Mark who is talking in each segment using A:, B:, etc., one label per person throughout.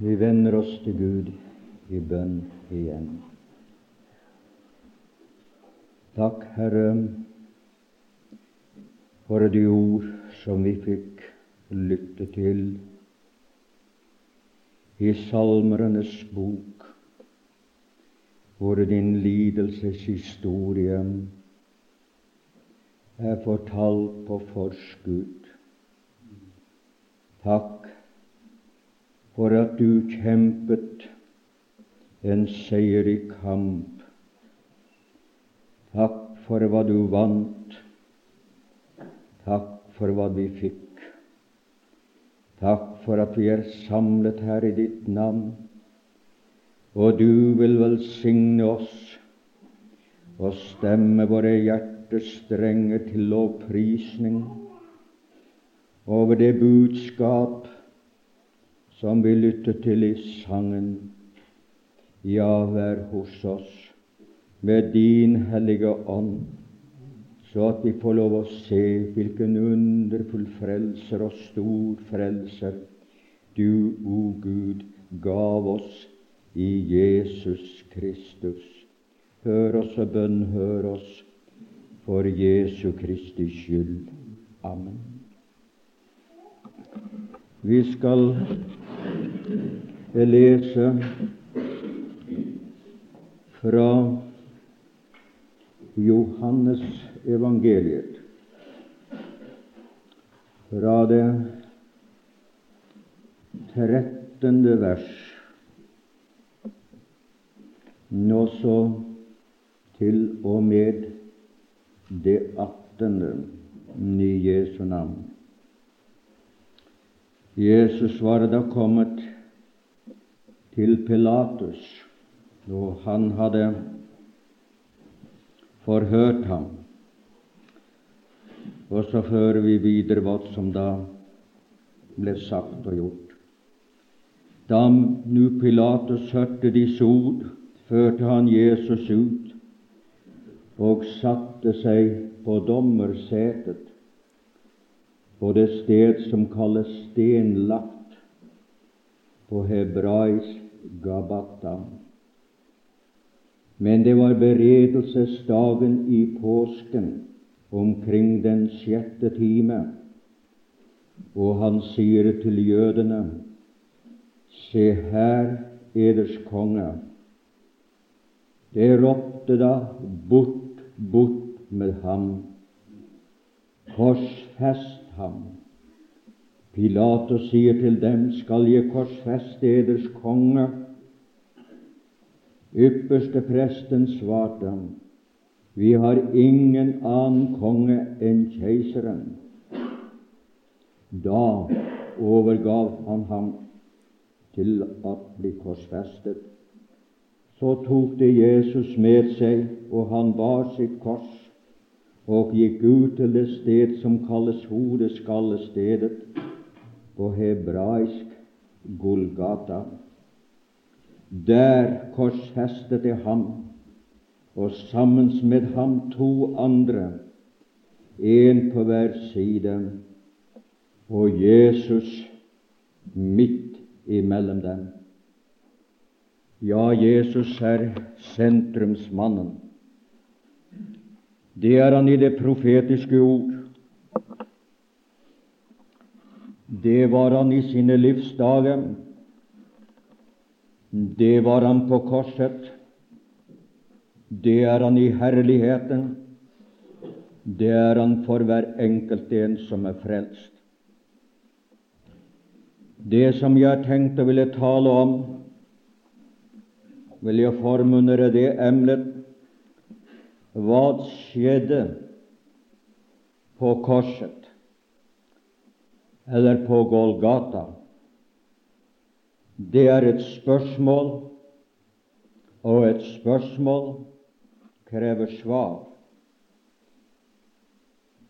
A: Vi vender oss til Gud i bønn igjen. Takk, Herre, for de ord som vi fikk lytte til i Salmernes bok, hvor din lidelseshistorie er fortalt på forskudd. Takk for at du kjempet en seier i kamp. Takk for hva du vant. Takk for hva vi fikk. Takk for at vi er samlet her i ditt navn, og du vil velsigne oss og stemme våre hjertestrenger til lovprisning over det budskap som vi lytter til i sangen. Ja, vær hos oss med din hellige ånd, så at vi får lov å se hvilken underfull frelser og stor frelser du, o Gud, gav oss i Jesus Kristus. Hør oss og bønn, hør oss, for Jesu Kristi skyld. Amen. Vi skal jeg leser fra Johannes evangeliet, fra det trettende vers, nå så til og med det attende i Jesu navn. Jesus var da kommet til Pilatus, og han hadde forhørt ham. Og så fører vi videre hva som da ble sagt og gjort. Da nu Pilatus hørte disse ord, førte han Jesus ut og satte seg på dommersetet på det sted som kalles stenlagt på hebraisk Gabata. Men det var beredelsesdagen i påsken omkring den sjette time, og han sier til jødene, Se her eders konge. Det ropte da, Bort, bort med ham. Korsfest ham. Pilatus sier til dem, Skal jeg korsfeste eders konge? Ypperste presten svarte Vi har ingen annen konge enn keiseren. Da overgav han ham til å bli korsfestet. Så tok de Jesus med seg, og han bar sitt kors og gikk ut til det sted som kalles hodeskallestedet, på hebraisk Golgata. Der korshestet de ham, og sammen med ham to andre, en på hver side, og Jesus midt imellom dem. Ja, Jesus er sentrumsmannen. Det er han i det profetiske ord. Det var han i sine livsdager. Det var han på korset. Det er han i herligheten. Det er han for hver enkelt en som er frelst. Det som jeg har tenkt å ville tale om, vil jeg forme det emnet Hva skjedde på korset? eller på Golgata. Det er et spørsmål, og et spørsmål krever svar.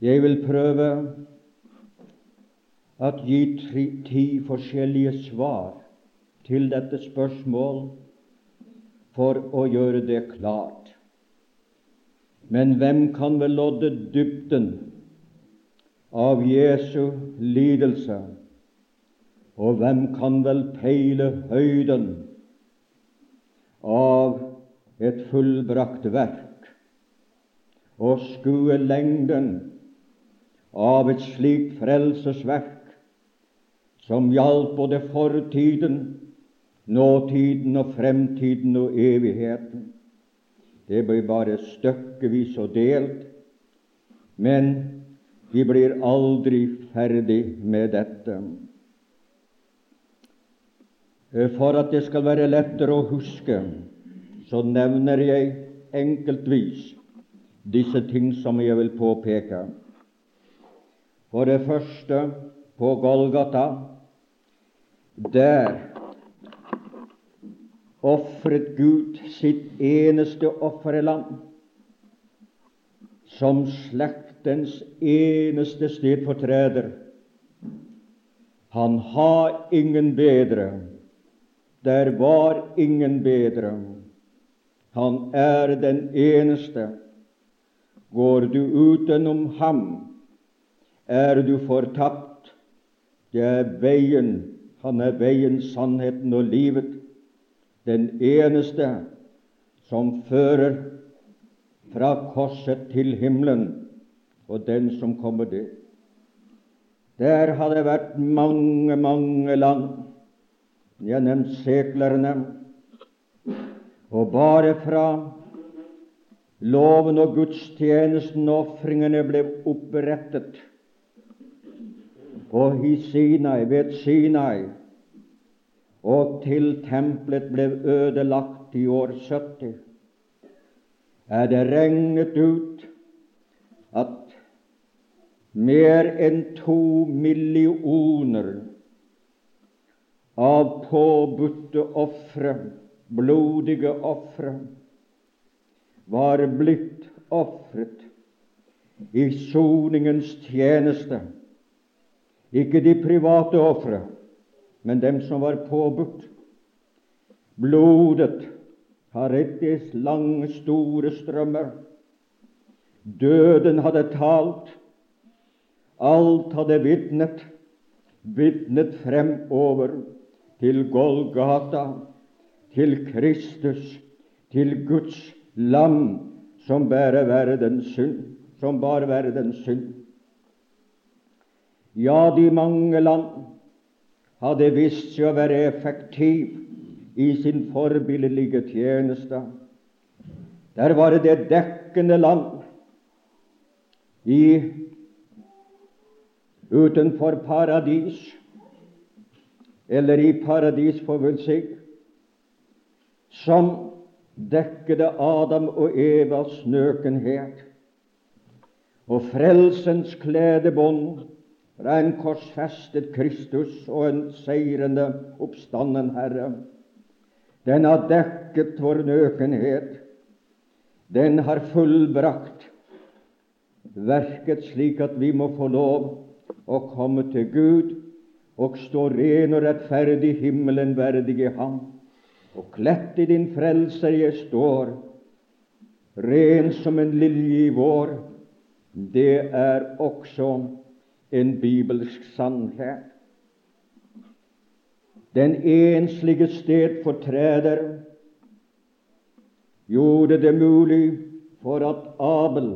A: Jeg vil prøve å gi ti forskjellige svar til dette spørsmål for å gjøre det klart. Men hvem kan vel lodde dybden av Jesu lidelse Og hvem kan vel peile høyden av et fullbrakt verk og skue lengden av et slikt frelsesverk som hjalp både fortiden, nåtiden og fremtiden og evigheten. Det blir bare stykkevis og delt, men vi blir aldri ferdig med dette. For at det skal være lettere å huske, så nevner jeg enkeltvis disse ting som jeg vil påpeke. For det første på Golgata. Der ofret Gud sitt eneste offerland som slektens eneste stedfortreder. Han har ingen bedre. Der var ingen bedre. Han er den eneste. Går du utenom ham, er du fortapt. Det er veien, han er veien, sannheten og livet, den eneste som fører fra korset til himmelen, og den som kommer dit. Der har det vært mange, mange land. gjennom seklerne. Og bare fra loven og gudstjenesten og ofringene ble opprettet i Sinai, ved Sinai, og til tempelet ble ødelagt i år 70, er det regnet ut at mer enn to millioner av påbudte ofre, blodige ofre, var blitt ofret i soningens tjeneste? Ikke de private ofre, men dem som var påbudt. Blodet har rettes lange, store strømmer. Døden hadde talt. Alt hadde vitnet, vitnet fremover til Golgata, til Kristus, til Guds lam som bærer verdens synd, som bar verdens synd. Ja, de mange land hadde vist seg å være effektiv i sin forbilledlige tjeneste. Der var det dekkende land i utenfor paradis, eller i paradis, får vi si, som dekkede Adam og Evas nøkenhet og frelsens kledebånd fra en korsfestet Kristus og en seirende oppstanden Herre. Den har dekket vår nøkenhet. Den har fullbrakt verket slik at vi må få lov å komme til Gud og stå ren og rettferdig himmelen verdig i Ham. Og kledt i din frelser jeg står, ren som en lilje i vår. Det er også en bibelsk sannhet. Den enslige stedfortreder gjorde det mulig for at Abel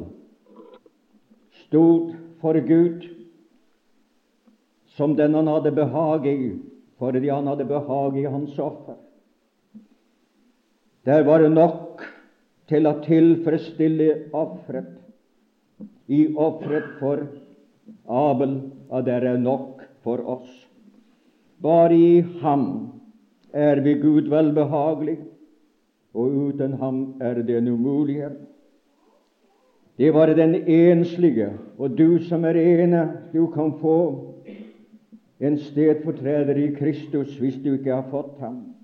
A: stod for Gud som den han hadde behag i, fordi han hadde behag i hans offer. Der var det nok til å tilfredsstille offeret i offeret for Abel, at det er nok for oss. Bare i ham er vi Gud velbehagelig, og uten ham er det en umulighet. Det var den enslige, og du som er ene, du kan få en stedfortreder i Kristus hvis du ikke har fått ham.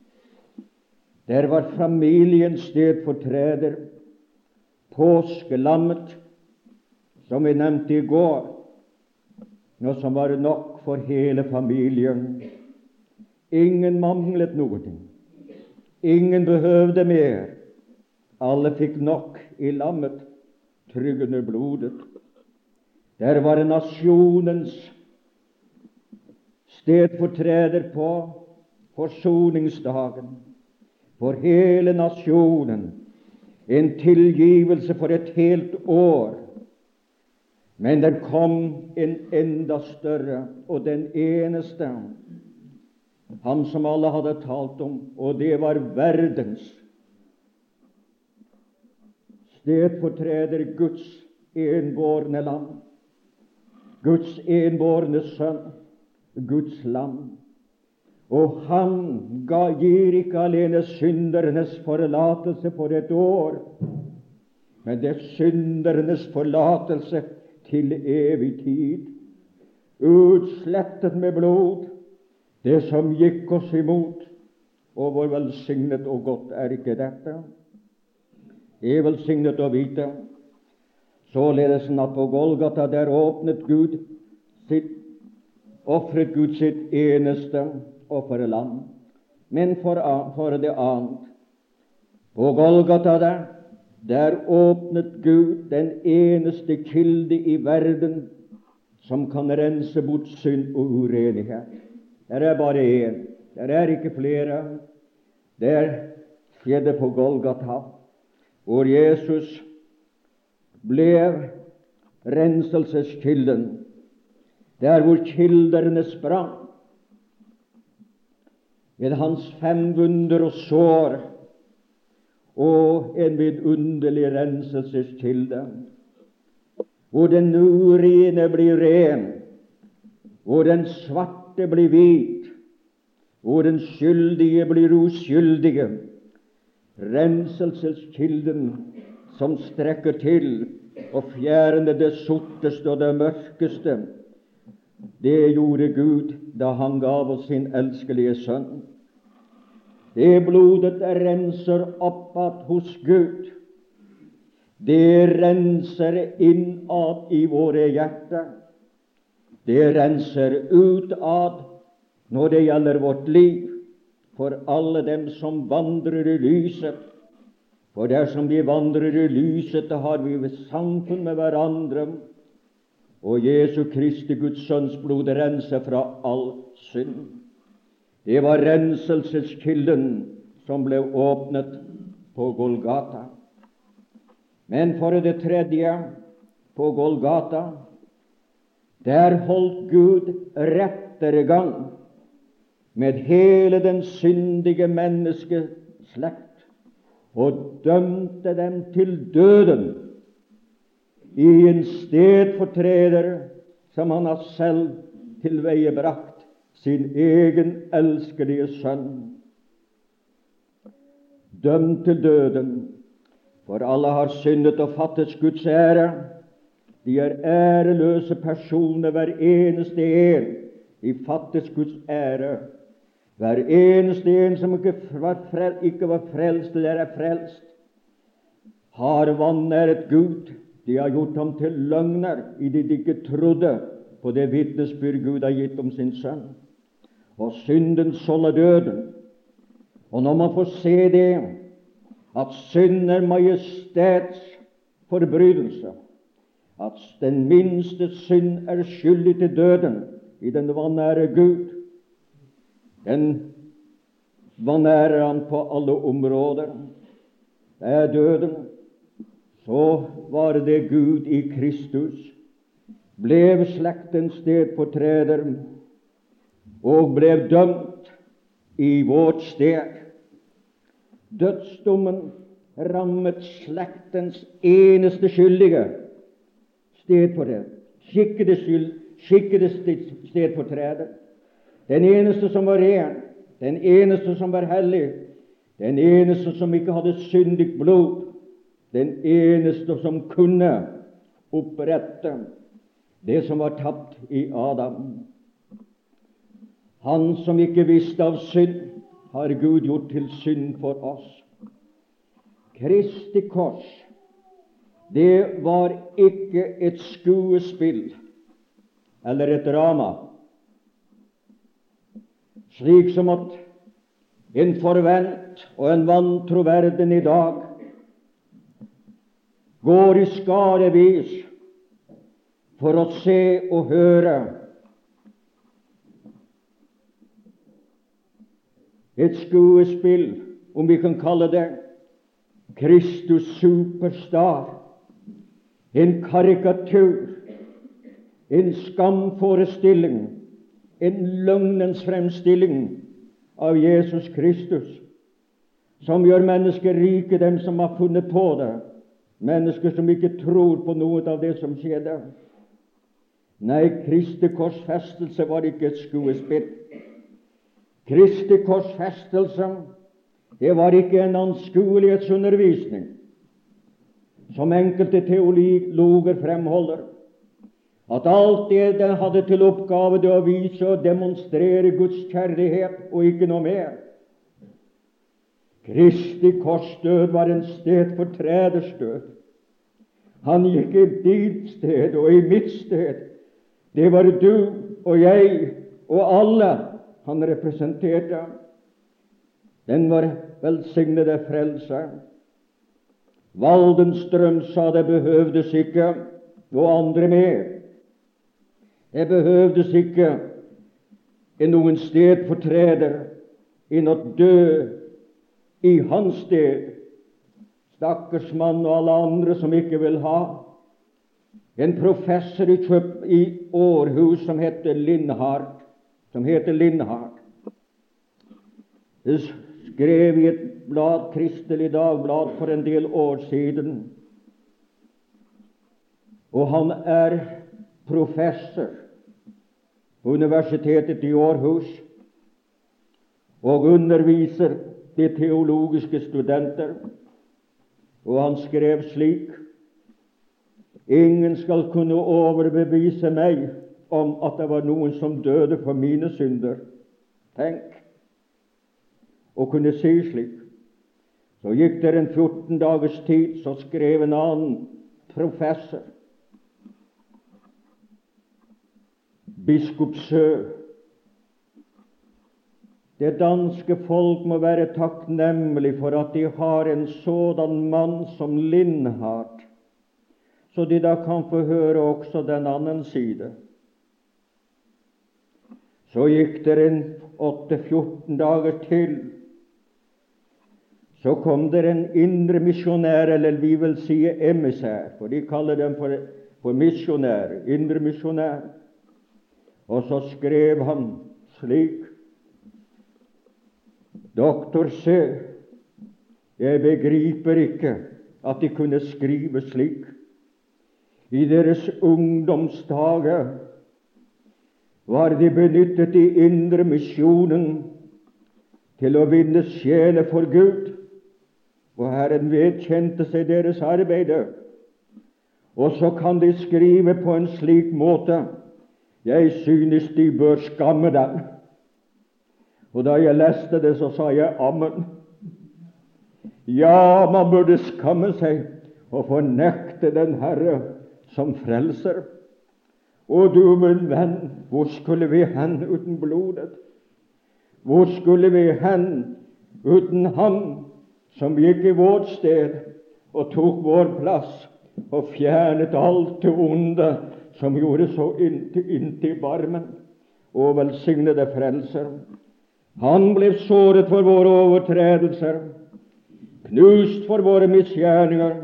A: Der var familiens stedfortreder, påskelammet, som vi nevnte i går, noe som var nok for hele familien. Ingen manglet noe. Ingen behøvde mer. Alle fikk nok i lammet, tryggende blodet. Der var nasjonens stedfortreder på forsoningsdagen for hele nasjonen, en tilgivelse for et helt år. Men det kom en enda større, og den eneste, han som alle hadde talt om, og det var verdens stedfortreder Guds enbårne lam, Guds enbårne sønn, Guds lam. Og han ga, gir ikke alene syndernes forlatelse for et år, men det er syndernes forlatelse til evig tid. Utslettet med blod, det som gikk oss imot. Og hvor velsignet og godt er ikke dette? Det er velsignet å vite således at på Golgata der åpnet Gud sitt, ofret Gud sitt eneste offerlam. Men for, for det annet, på Golgata der, der åpnet Gud den eneste kilde i verden som kan rense bort synd og urenighet. Der er bare én. Der er ikke flere. Der skjedde på Golgata hvor Jesus ble renselseskilden, der hvor kilderne sprang, ved hans fem vunder og sår og en vidunderlig renselseskilde, hvor den urene blir ren, hvor den svarte blir hvit, hvor den skyldige blir uskyldige, renselseskilden som strekker til og fjerner det sorteste og det mørkeste. Det gjorde Gud da han gav oss sin elskelige sønn. Det blodet renser oppad hos Gud. Det renser innad i våre hjerter. Det renser utad når det gjelder vårt liv for alle dem som vandrer i lyset. For dersom vi vandrer i lyset, da har vi samfunn med hverandre. Og Jesu Kristi Guds Sønns blod renser fra all synd. Det var renselseskilden som ble åpnet på Golgata. Men for det tredje, på Golgata, der holdt Gud rettergang med hele den syndige menneskeslekt og dømte dem til døden i en stedfortreder som han har selv tilveiebrakt, sin egen elskelige sønn. Dømt til døden, for alle har syndet og fattes Guds ære. De er æreløse personer, hver eneste en. De fattes Guds ære. Hver eneste en som ikke var, frelst, ikke var frelst eller er frelst, har vanæret Gud. De har gjort ham til løgner idet de ikke trodde på det vitnesbyrd Gud har gitt om sin sønn. Og synden er døden. Og når man får se det, at synd er majestets forbrytelse, at den minste synd er skyldig til døden i den vanære Gud, den vanærer han på alle områder. Det er døden. Så var det Gud i Kristus, ble slektens stedfortreder og ble dømt i vårt sted. Dødsdommen rammet slektens eneste skyldige sted på det, Skikkede, skyld, skikkede stedfortreder. Den eneste som var ren, den eneste som var hellig, den eneste som ikke hadde syndig blod, den eneste som kunne opprette det som var tapt i Adam. Han som ikke visste av synd, har Gud gjort til synd for oss. Kristi kors, det var ikke et skuespill eller et drama slik som at en forvent og en vantro verden i dag går i skarevis for å se og høre et skuespill, om vi kan kalle det Kristus superstar, en karikatur, en skamforestilling, en løgnens fremstilling av Jesus Kristus, som gjør mennesker rike, dem som har funnet på det, mennesker som ikke tror på noe av det som skjedde. Nei, Kristi korsfestelse var ikke et skuespill. Kristi korsfestelse det var ikke en anskuelighetsundervisning, som enkelte teologer fremholder. At alt det den hadde til oppgave, det å vise og demonstrere Guds kjærlighet, og ikke noe mer. Kristi korsdød var en sted for treders Han gikk i ditt sted og i mitt sted. Det var du og jeg og alle han representerte. Den var velsignede frelse. Waldenstrøm sa det behøvdes ikke noe andre mer. Det behøvdes ikke noen sted fortreder enn å dø i hans sted. Stakkars mann og alle andre som ikke vil ha. En professor i, Kjøp, i Århus som heter Lindhardt, som heter Lindhardt, skrev i et blad, Kristelig Dagblad for en del år siden. Og han er professor på Universitetet i Århus og underviser de teologiske studenter. Og han skrev slik Ingen skal kunne overbevise meg om at det var noen som døde for mine synder. Tenk å kunne si slik. Så gikk det en 14 dagers tid, så skrev en annen professor, biskop Sø det danske folk må være takknemlig for at de har en sådan mann som Lindhardt, så de da kan få høre også den annen side. Så gikk det en åtte-fjorten dager til. Så kom det en indremisjonær, eller vi vil si emissær, for de kaller dem for, for misjonær, indremisjonær. Og så skrev han slik Doktor C, jeg begriper ikke at de kunne skrive slik. I deres ungdomsdager var de benyttet i indremisjonen til å vinne sjeler for Gud, og Herren vedkjente seg deres arbeid. Og så kan de skrive på en slik måte Jeg synes de bør skamme dem. Og da jeg leste det, så sa jeg ammen. Ja, man burde skamme seg og fornekte den Herre som frelser. Og du, min venn, hvor skulle vi hen uten blodet? Hvor skulle vi hen uten Han som gikk i vårt sted og tok vår plass og fjernet alt det onde som gjorde så inntil, inntil barmen, og velsignede Frelser? Han ble såret for våre overtredelser, knust for våre misgjerninger.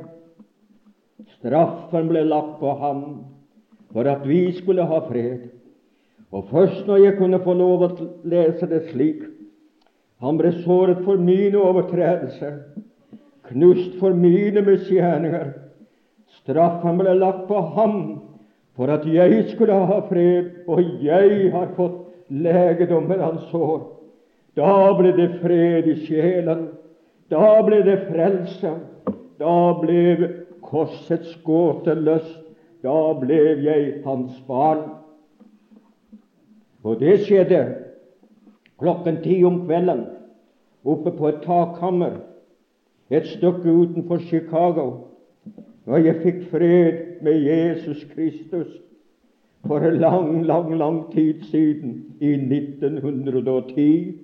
A: Straffen ble lagt på ham for at vi skulle ha fred. Og først når jeg kunne få lov å lese det slik Han ble såret for mine overtredelser, knust for mine misgjerninger. Straffen ble lagt på ham for at jeg skulle ha fred, og jeg har fått legedom med hans sår. Da ble det fred i sjelen. Da ble det frelse. Da ble korsets gåte løst. Da ble jeg hans barn. Og det skjedde klokken ti om kvelden oppe på et takhammer et stykke utenfor Chicago. Og jeg fikk fred med Jesus Kristus for en lang, lang, lang tid siden, i 1910.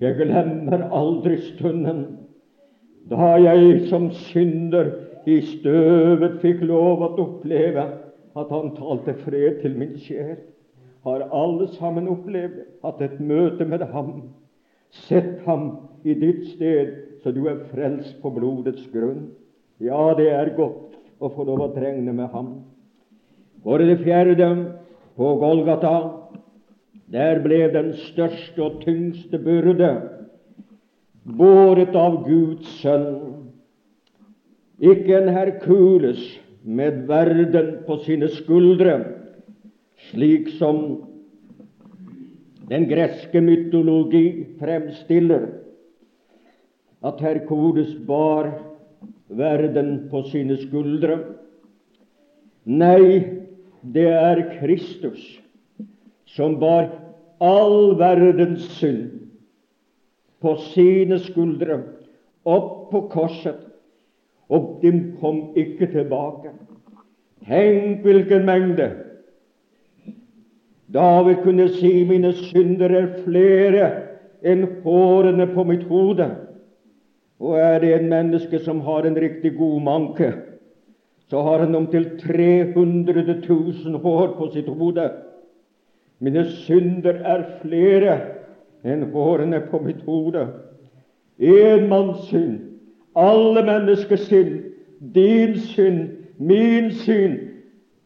A: Jeg glemmer aldri stunden da jeg som synder i støvet fikk lov å oppleve at han talte fred til min sjel. Har alle sammen opplevd hatt et møte med ham Sett ham i ditt sted, så du er frelst på blodets grunn. Ja, det er godt å få lov å regne med ham. For det fjerde, på Golgata, der ble den største og tyngste byrde båret av Guds sønn. Ikke en Herkules med verden på sine skuldre, slik som den greske mytologi fremstiller at Herkules bar verden på sine skuldre. Nei, det er Kristus som bar all verdens synd på sine skuldre opp på korset, og de kom ikke tilbake. Tenk hvilken mengde! David kunne si mine synder er flere enn hårene på mitt hode. Og er det en menneske som har en riktig god manke, så har han omtil 300 000 hår på sitt hode. Mine synder er flere enn hårene på mitt hode. En manns synd, alle menneskers synd, din synd, min synd,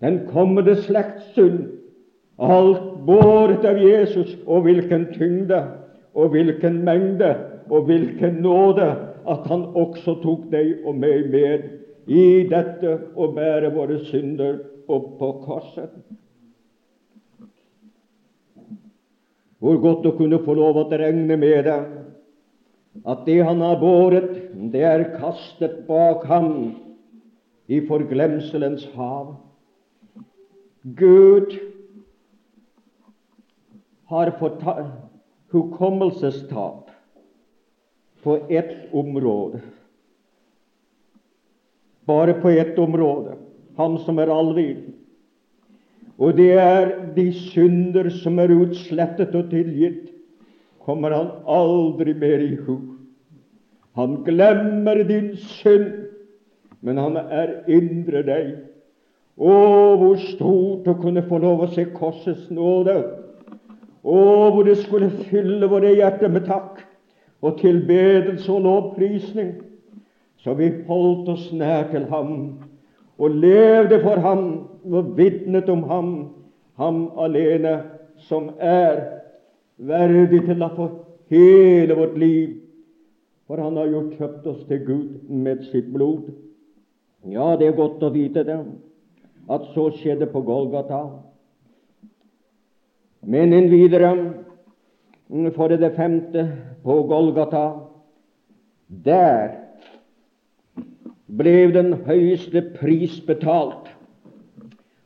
A: den kommende slekts synd. Alt båret av Jesus, og hvilken tyngde, og hvilken mengde, og hvilken nåde at han også tok deg og meg med i dette å bære våre synder opp på korset. Hvor godt å kunne få lov å regne med det, at det han har båret, det er kastet bak ham i forglemselens hav. Gud har fått hukommelsestap på ett område. Bare på ett område. Han som er allvidd. Og det er de synder som er utslettet og tilgitt, kommer han aldri mer i hu. Han glemmer din synd, men han er indre deg. Å, hvor stort å kunne få lov å se korsets nåde! Å, hvor det skulle fylle våre hjerter med takk og tilbedelse og lovprisning, så vi holdt oss nær til ham og levde for ham og vitnet om ham, ham alene, som er verdig til å få hele vårt liv. For han har jo kjøpt oss til Gud med sitt blod. Ja, det er godt å vite det, at så skjedde på Golgata. Men en videre, for det femte, på Golgata, der ble den høyeste pris betalt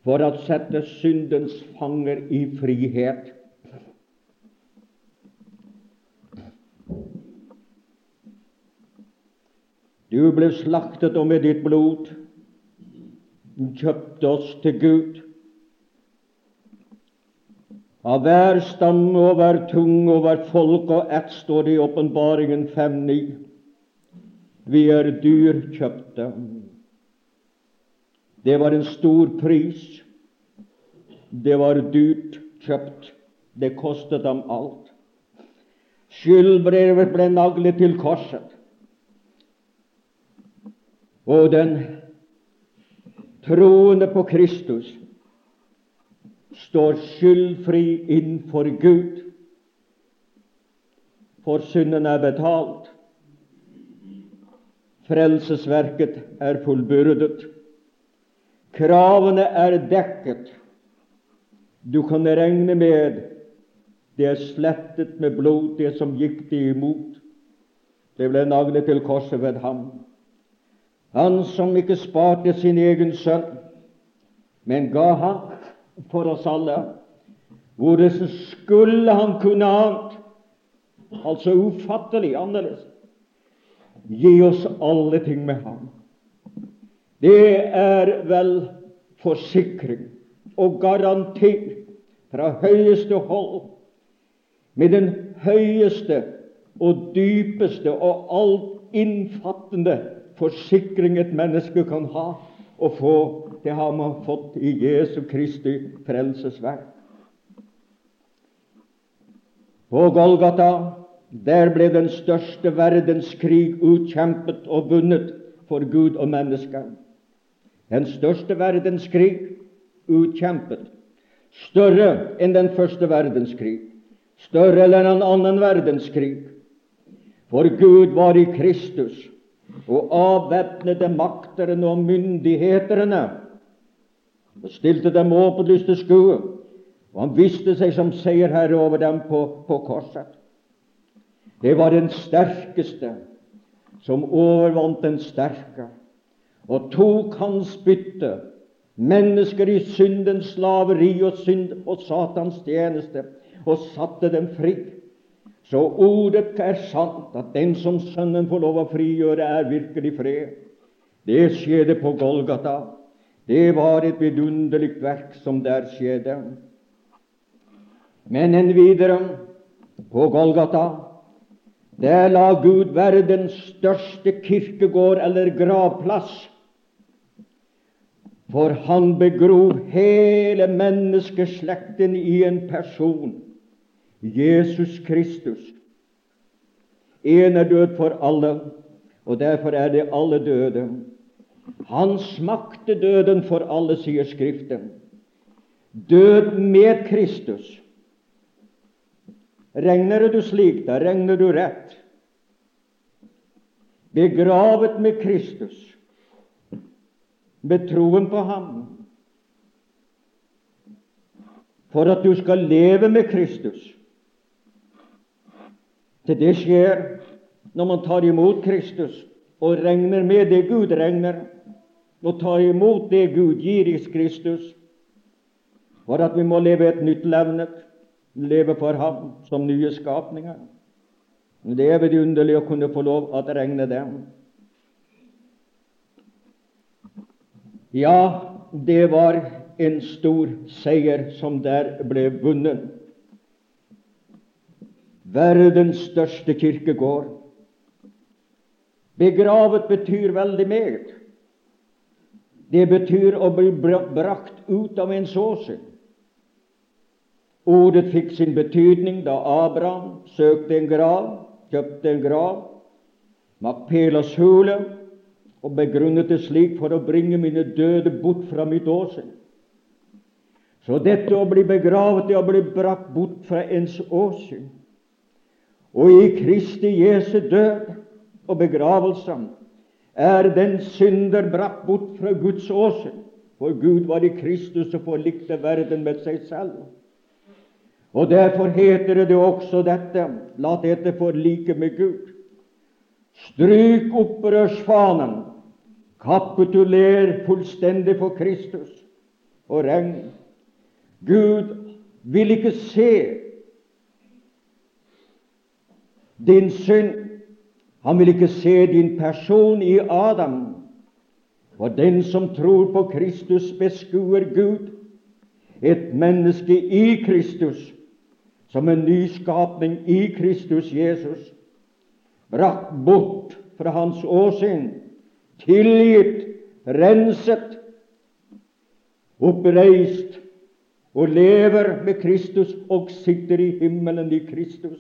A: for å sette syndens fanger i frihet. Du ble slaktet, og med ditt blod kjøpte oss til Gud. Av hver stamme og hver tunge og hver folk og ett står det i Åpenbaringen 5.9. Vi er dyrkjøpte. Det var en stor pris. Det var dyrt kjøpt. Det kostet dem alt. Skyldbrevet ble naglet til korset. Og den troende på Kristus står skyldfri innenfor Gud, for synden er betalt. Frelsesverket er fullbyrdet. Kravene er dekket. Du kan regne med det er slettet med blod, det som gikk de imot. Det ble naglet til korset ved ham. Han som ikke sparte sin egen sønn, men ga ham for oss alle. Hvordan skulle han kunne annet, altså ufattelig annerledes, gi oss alle ting med ham? Det er vel forsikring og garanti fra høyeste hold med den høyeste og dypeste og altinnfattende forsikring et menneske kan ha og få. Det har man fått i Jesu Kristi frelsesverk. På Golgata der ble den største verdenskrig utkjempet og vunnet for Gud og mennesker. Den største verdenskrig utkjempet. Større enn den første verdenskrig. Større enn en annen verdenskrig. For Gud var i Kristus og avvæpnede makterne og myndighetene og stilte dem åpenlyst til skue. Og han viste seg som seierherre over dem på, på korset. Det var den sterkeste som overvant den sterke og tok hans bytte, mennesker i syndens slaveri og synd og Satans tjeneste, og satte dem fri. Så ordet er sant, at den som Sønnen får lov å frigjøre, er virkelig fred. Det skjedde på Golgata. Det var et vidunderlig verk som der skjedde. Men en videre på Golgata der la Gud være den største kirkegård eller gravplass. For han begrov hele menneskeslekten i en person, Jesus Kristus. En er død for alle, og derfor er det alle døde. Han smakte døden for alle, sier Skriften. Død med Kristus. Regner du slik, da regner du rett. Begravet med Kristus, med troen på ham, for at du skal leve med Kristus. Til det skjer når man tar imot Kristus og regner med det Gud regner, og tar imot det Gud gir i Kristus, for at vi må leve et nytt levnet leve for ham som nye skapninger. Det er vidunderlig å kunne få lov å regne dem. Ja, det var en stor seier som der ble vunnet. Verdens største kirkegård. Begravet betyr veldig meget. Det betyr å bli brakt ut av ens åsyn. Ordet fikk sin betydning da Abraham søkte en grav, kjøpte en grav, Makpelas hule, og begrunnet det slik for å bringe mine døde bort fra mitt åsyn. Så dette å bli begravet, det å bli brakt bort fra ens åsyn. Og i Kristi Jesu død og begravelse er den synder brakt bort fra Guds åsyn. For Gud var i Kristus og forlikte verden med seg selv. Og Derfor heter det også dette La dette forlike med Gud. Stryk opprørsfanen, kapituler fullstendig for Kristus og regn. Gud vil ikke se din synd. Han vil ikke se din person i Adam. For den som tror på Kristus, beskuer Gud. Et menneske i Kristus som en nyskapning i Kristus Jesus, brakt bort fra hans åsyn, tilgitt, renset, oppreist og lever med Kristus og sitter i himmelen i Kristus.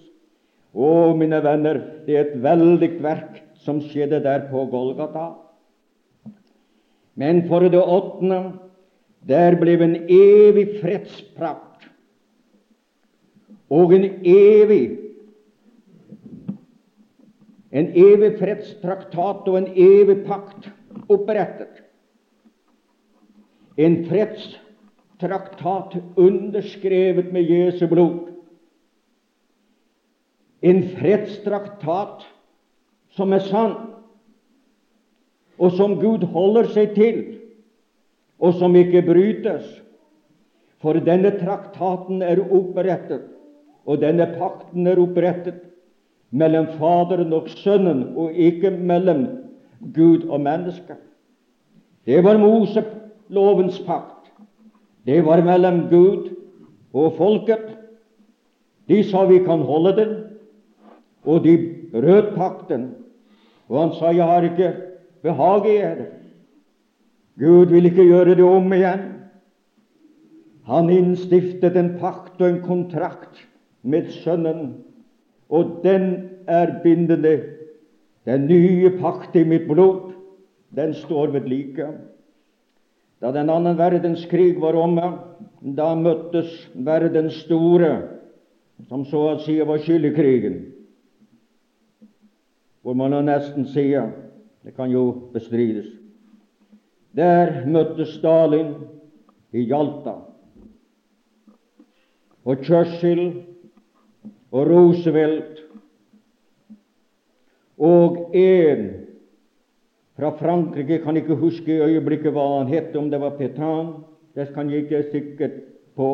A: Å, mine venner, det er et veldig verk som skjedde der på Golgata. Men for det åttende, der ble en evig fredsprakt og en evig en evig fredstraktat og en evig pakt opprettet. En fredstraktat underskrevet med Jesu blod. En fredstraktat som er sann, og som Gud holder seg til, og som ikke brytes. For denne traktaten er opprettet og denne pakten er opprettet mellom Faderen og Sønnen, og ikke mellom Gud og mennesket. Det var Moselovens pakt. Det var mellom Gud og folket. De sa vi kan holde den, og de brøt pakten. Og han sa, 'Jeg har ikke behag i dere'. Gud vil ikke gjøre det om igjen. Han innstiftet en pakt og en kontrakt med Sønnen. og den er bindende. Den nye pakt i mitt blod, den står ved like. Da den annen verdenskrig var omme, da møttes verdens store, som så å si var skyld i krigen. Hvor man nesten sier det kan jo bestrides. Der møtte Stalin i Jalta. Og Churchill og Roosevelt og en fra Frankrike kan ikke huske i øyeblikket hva han het, om det var Petan, Det kan jeg ikke sikkert på.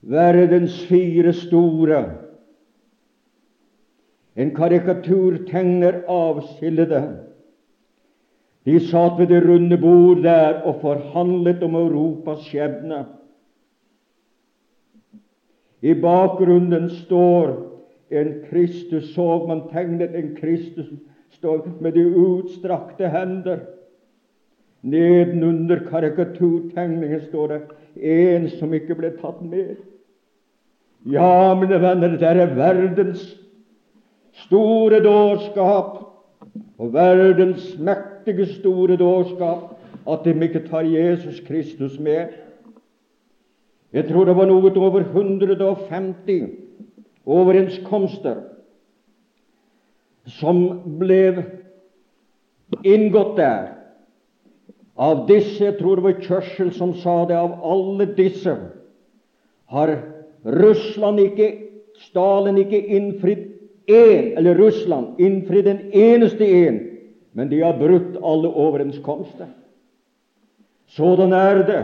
A: Verdens fire store. En karikaturtegner avskillede. De satt ved det runde bord der og forhandlet om Europas skjebne. I bakgrunnen står en Kristus, så man tegnet en Kristus står med de utstrakte hender. Nedenunder karikaturtegningen står det en som ikke ble tatt med. Ja, mine venner, det er verdens store dårskap og verdens mektige store dårskap at de ikke tar Jesus Kristus med. Jeg tror det var noe over 150 overenskomster som ble inngått der. Av disse, jeg tror det var Churchill som sa det, av alle disse har Russland ikke, Stalin ikke innfridd én, eller Russland innfridd en eneste en, men de har brutt alle overenskomster. Sådan er det.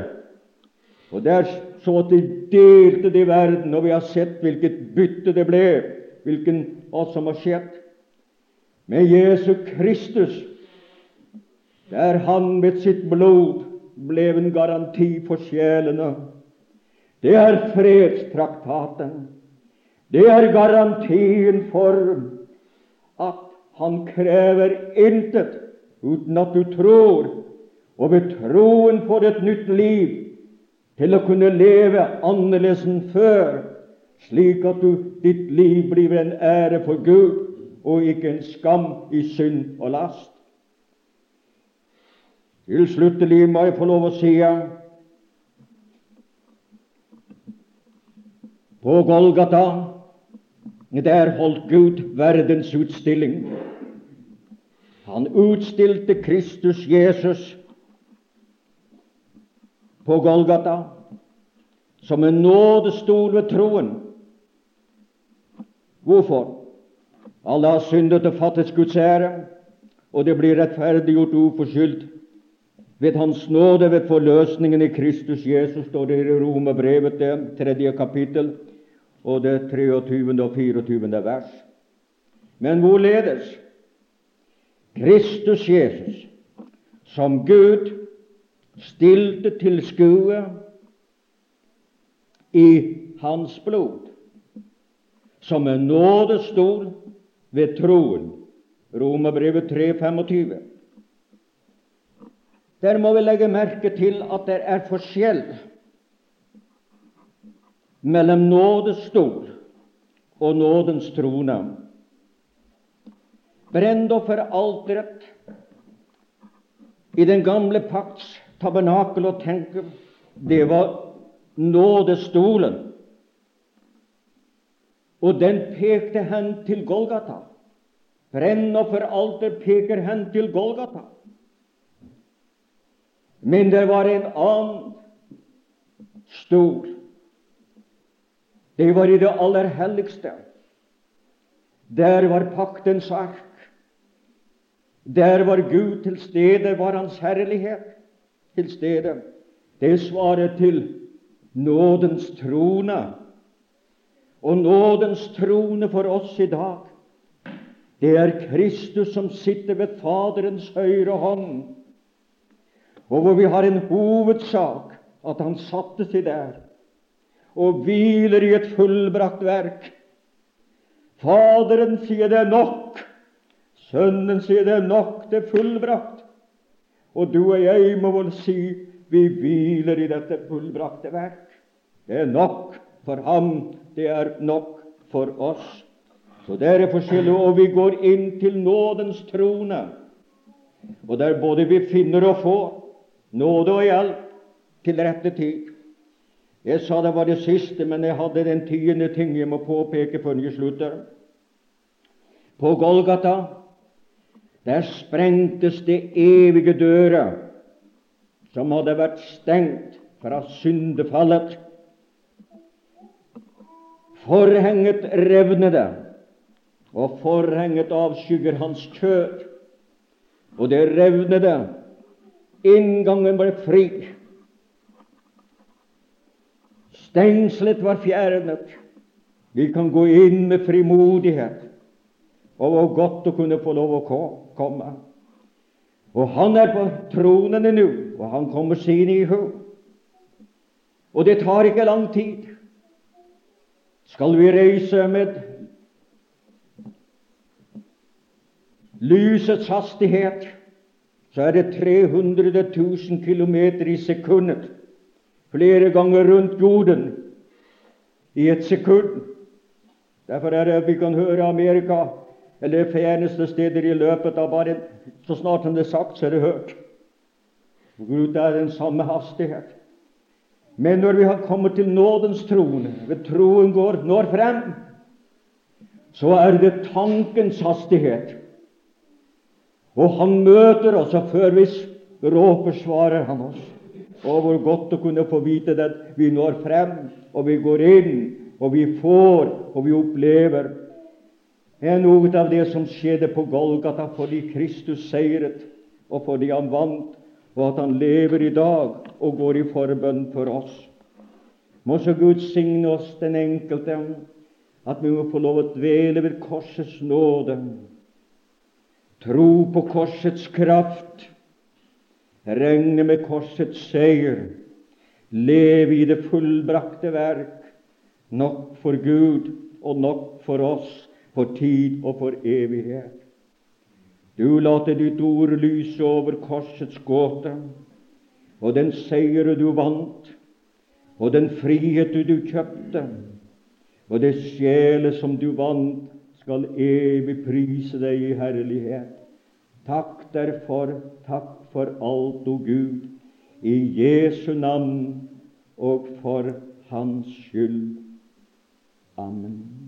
A: Og det er så at de delte det i verden, og vi har sett hvilket bytte det ble, hvilken, hva som har skjedd. Med Jesu Kristus, der han med sitt blod ble en garanti for sjelene. Det er fredstraktaten. Det er garantien for at han krever intet uten at du tror, og ved troen får et nytt liv til å kunne leve annerledes enn før, slik at du, ditt liv blir en ære for Gud og ikke en skam i synd og last. Til sluttelig må jeg få lov å si på Golgata der holdt Gud verdensutstilling. Han utstilte Kristus Jesus på Golgata som en nådestol ved troen. Hvorfor? Alle har syndet og fattet Guds ære, og det blir rettferdiggjort uforskyldt ved Hans nåde, ved forløsningen i Kristus Jesus, står det i Romerbrevet, tredje kapittel, og det 23. og 24. vers. Men hvorledes? Kristus Jesus, som Gud stilte til skue i hans blod, som en nådestol ved troen. Romerbrevet 3,25. Der må vi legge merke til at det er forskjell mellom nådestol og nådens trone. Brennofferalteret i den gamle pakts tabernakel og tenke, det var nådestolen. Og den pekte hen til Golgata. Brennofferalter peker hen til Golgata. Men det var en annen stol. Det var i det aller helligste. Der var paktens ark. Der var Gud til stede, var Hans herlighet til stede. Det svarer til nådens trone. Og nådens trone for oss i dag, det er Kristus som sitter ved Faderens høyre hånd, og hvor vi har en hovedsak at han satte seg der og hviler i et fullbrakt verk. Faderen sier det er nok, Sønnen sier det er nok, det er fullbrakt. Og du og jeg må vel si vi hviler i dette fullbrakte verk. Det er nok for ham det er nok for oss. Så derfor skylder og vi går inn til nådens trone, og der både vi finner og får nåde og hjelp til rette tid. Jeg sa det var det siste, men jeg hadde den tiende ting jeg må påpeke før jeg slutter. På Golgata der sprengtes det evige dører som hadde vært stengt fra syndefallet. Forhenget revnede, og forhenget avskygger hans kjød. Og det revnede. Inngangen ble fri. Stengselet var fjernet. Vi kan gå inn med frimodighet. Og hvor godt å kunne få lov å komme. Og han er på tronen nå, og han kommer sine i hu. Og det tar ikke lang tid. Skal vi reise med lysets hastighet, så er det 300 000 km i sekundet. Flere ganger rundt jorden i et sekund. Derfor er det vi kan høre Amerika eller fjerneste steder i løpet av bare Så snart han er sagt, så er det hørt. Gud er den samme hastighet. Men når vi har kommet til nådens trone, ved troen går, når frem, så er det tankens hastighet. Og han møter oss, og før vi råper, svarer han oss. Og hvor godt å kunne få vite det. Vi når frem, og vi går inn, og vi får, og vi opplever er noe av det som skjedde på Golgata fordi Kristus seiret, og fordi han vant, og at han lever i dag og går i forbønn for oss. Må så Gud signe oss den enkelte, at vi må få lov å dvele ved korsets nåde, tro på korsets kraft, regne med korsets seier, leve i det fullbrakte verk, nok for Gud og nok for oss for tid og for evighet. Du later ditt ord lyse over korsets gåte, og den seier du vant, og den frihet du kjøpte, og det sjele som du vant, skal evig prise deg i herlighet. Takk derfor, takk for alt, o Gud, i Jesu navn og for Hans skyld. Amen.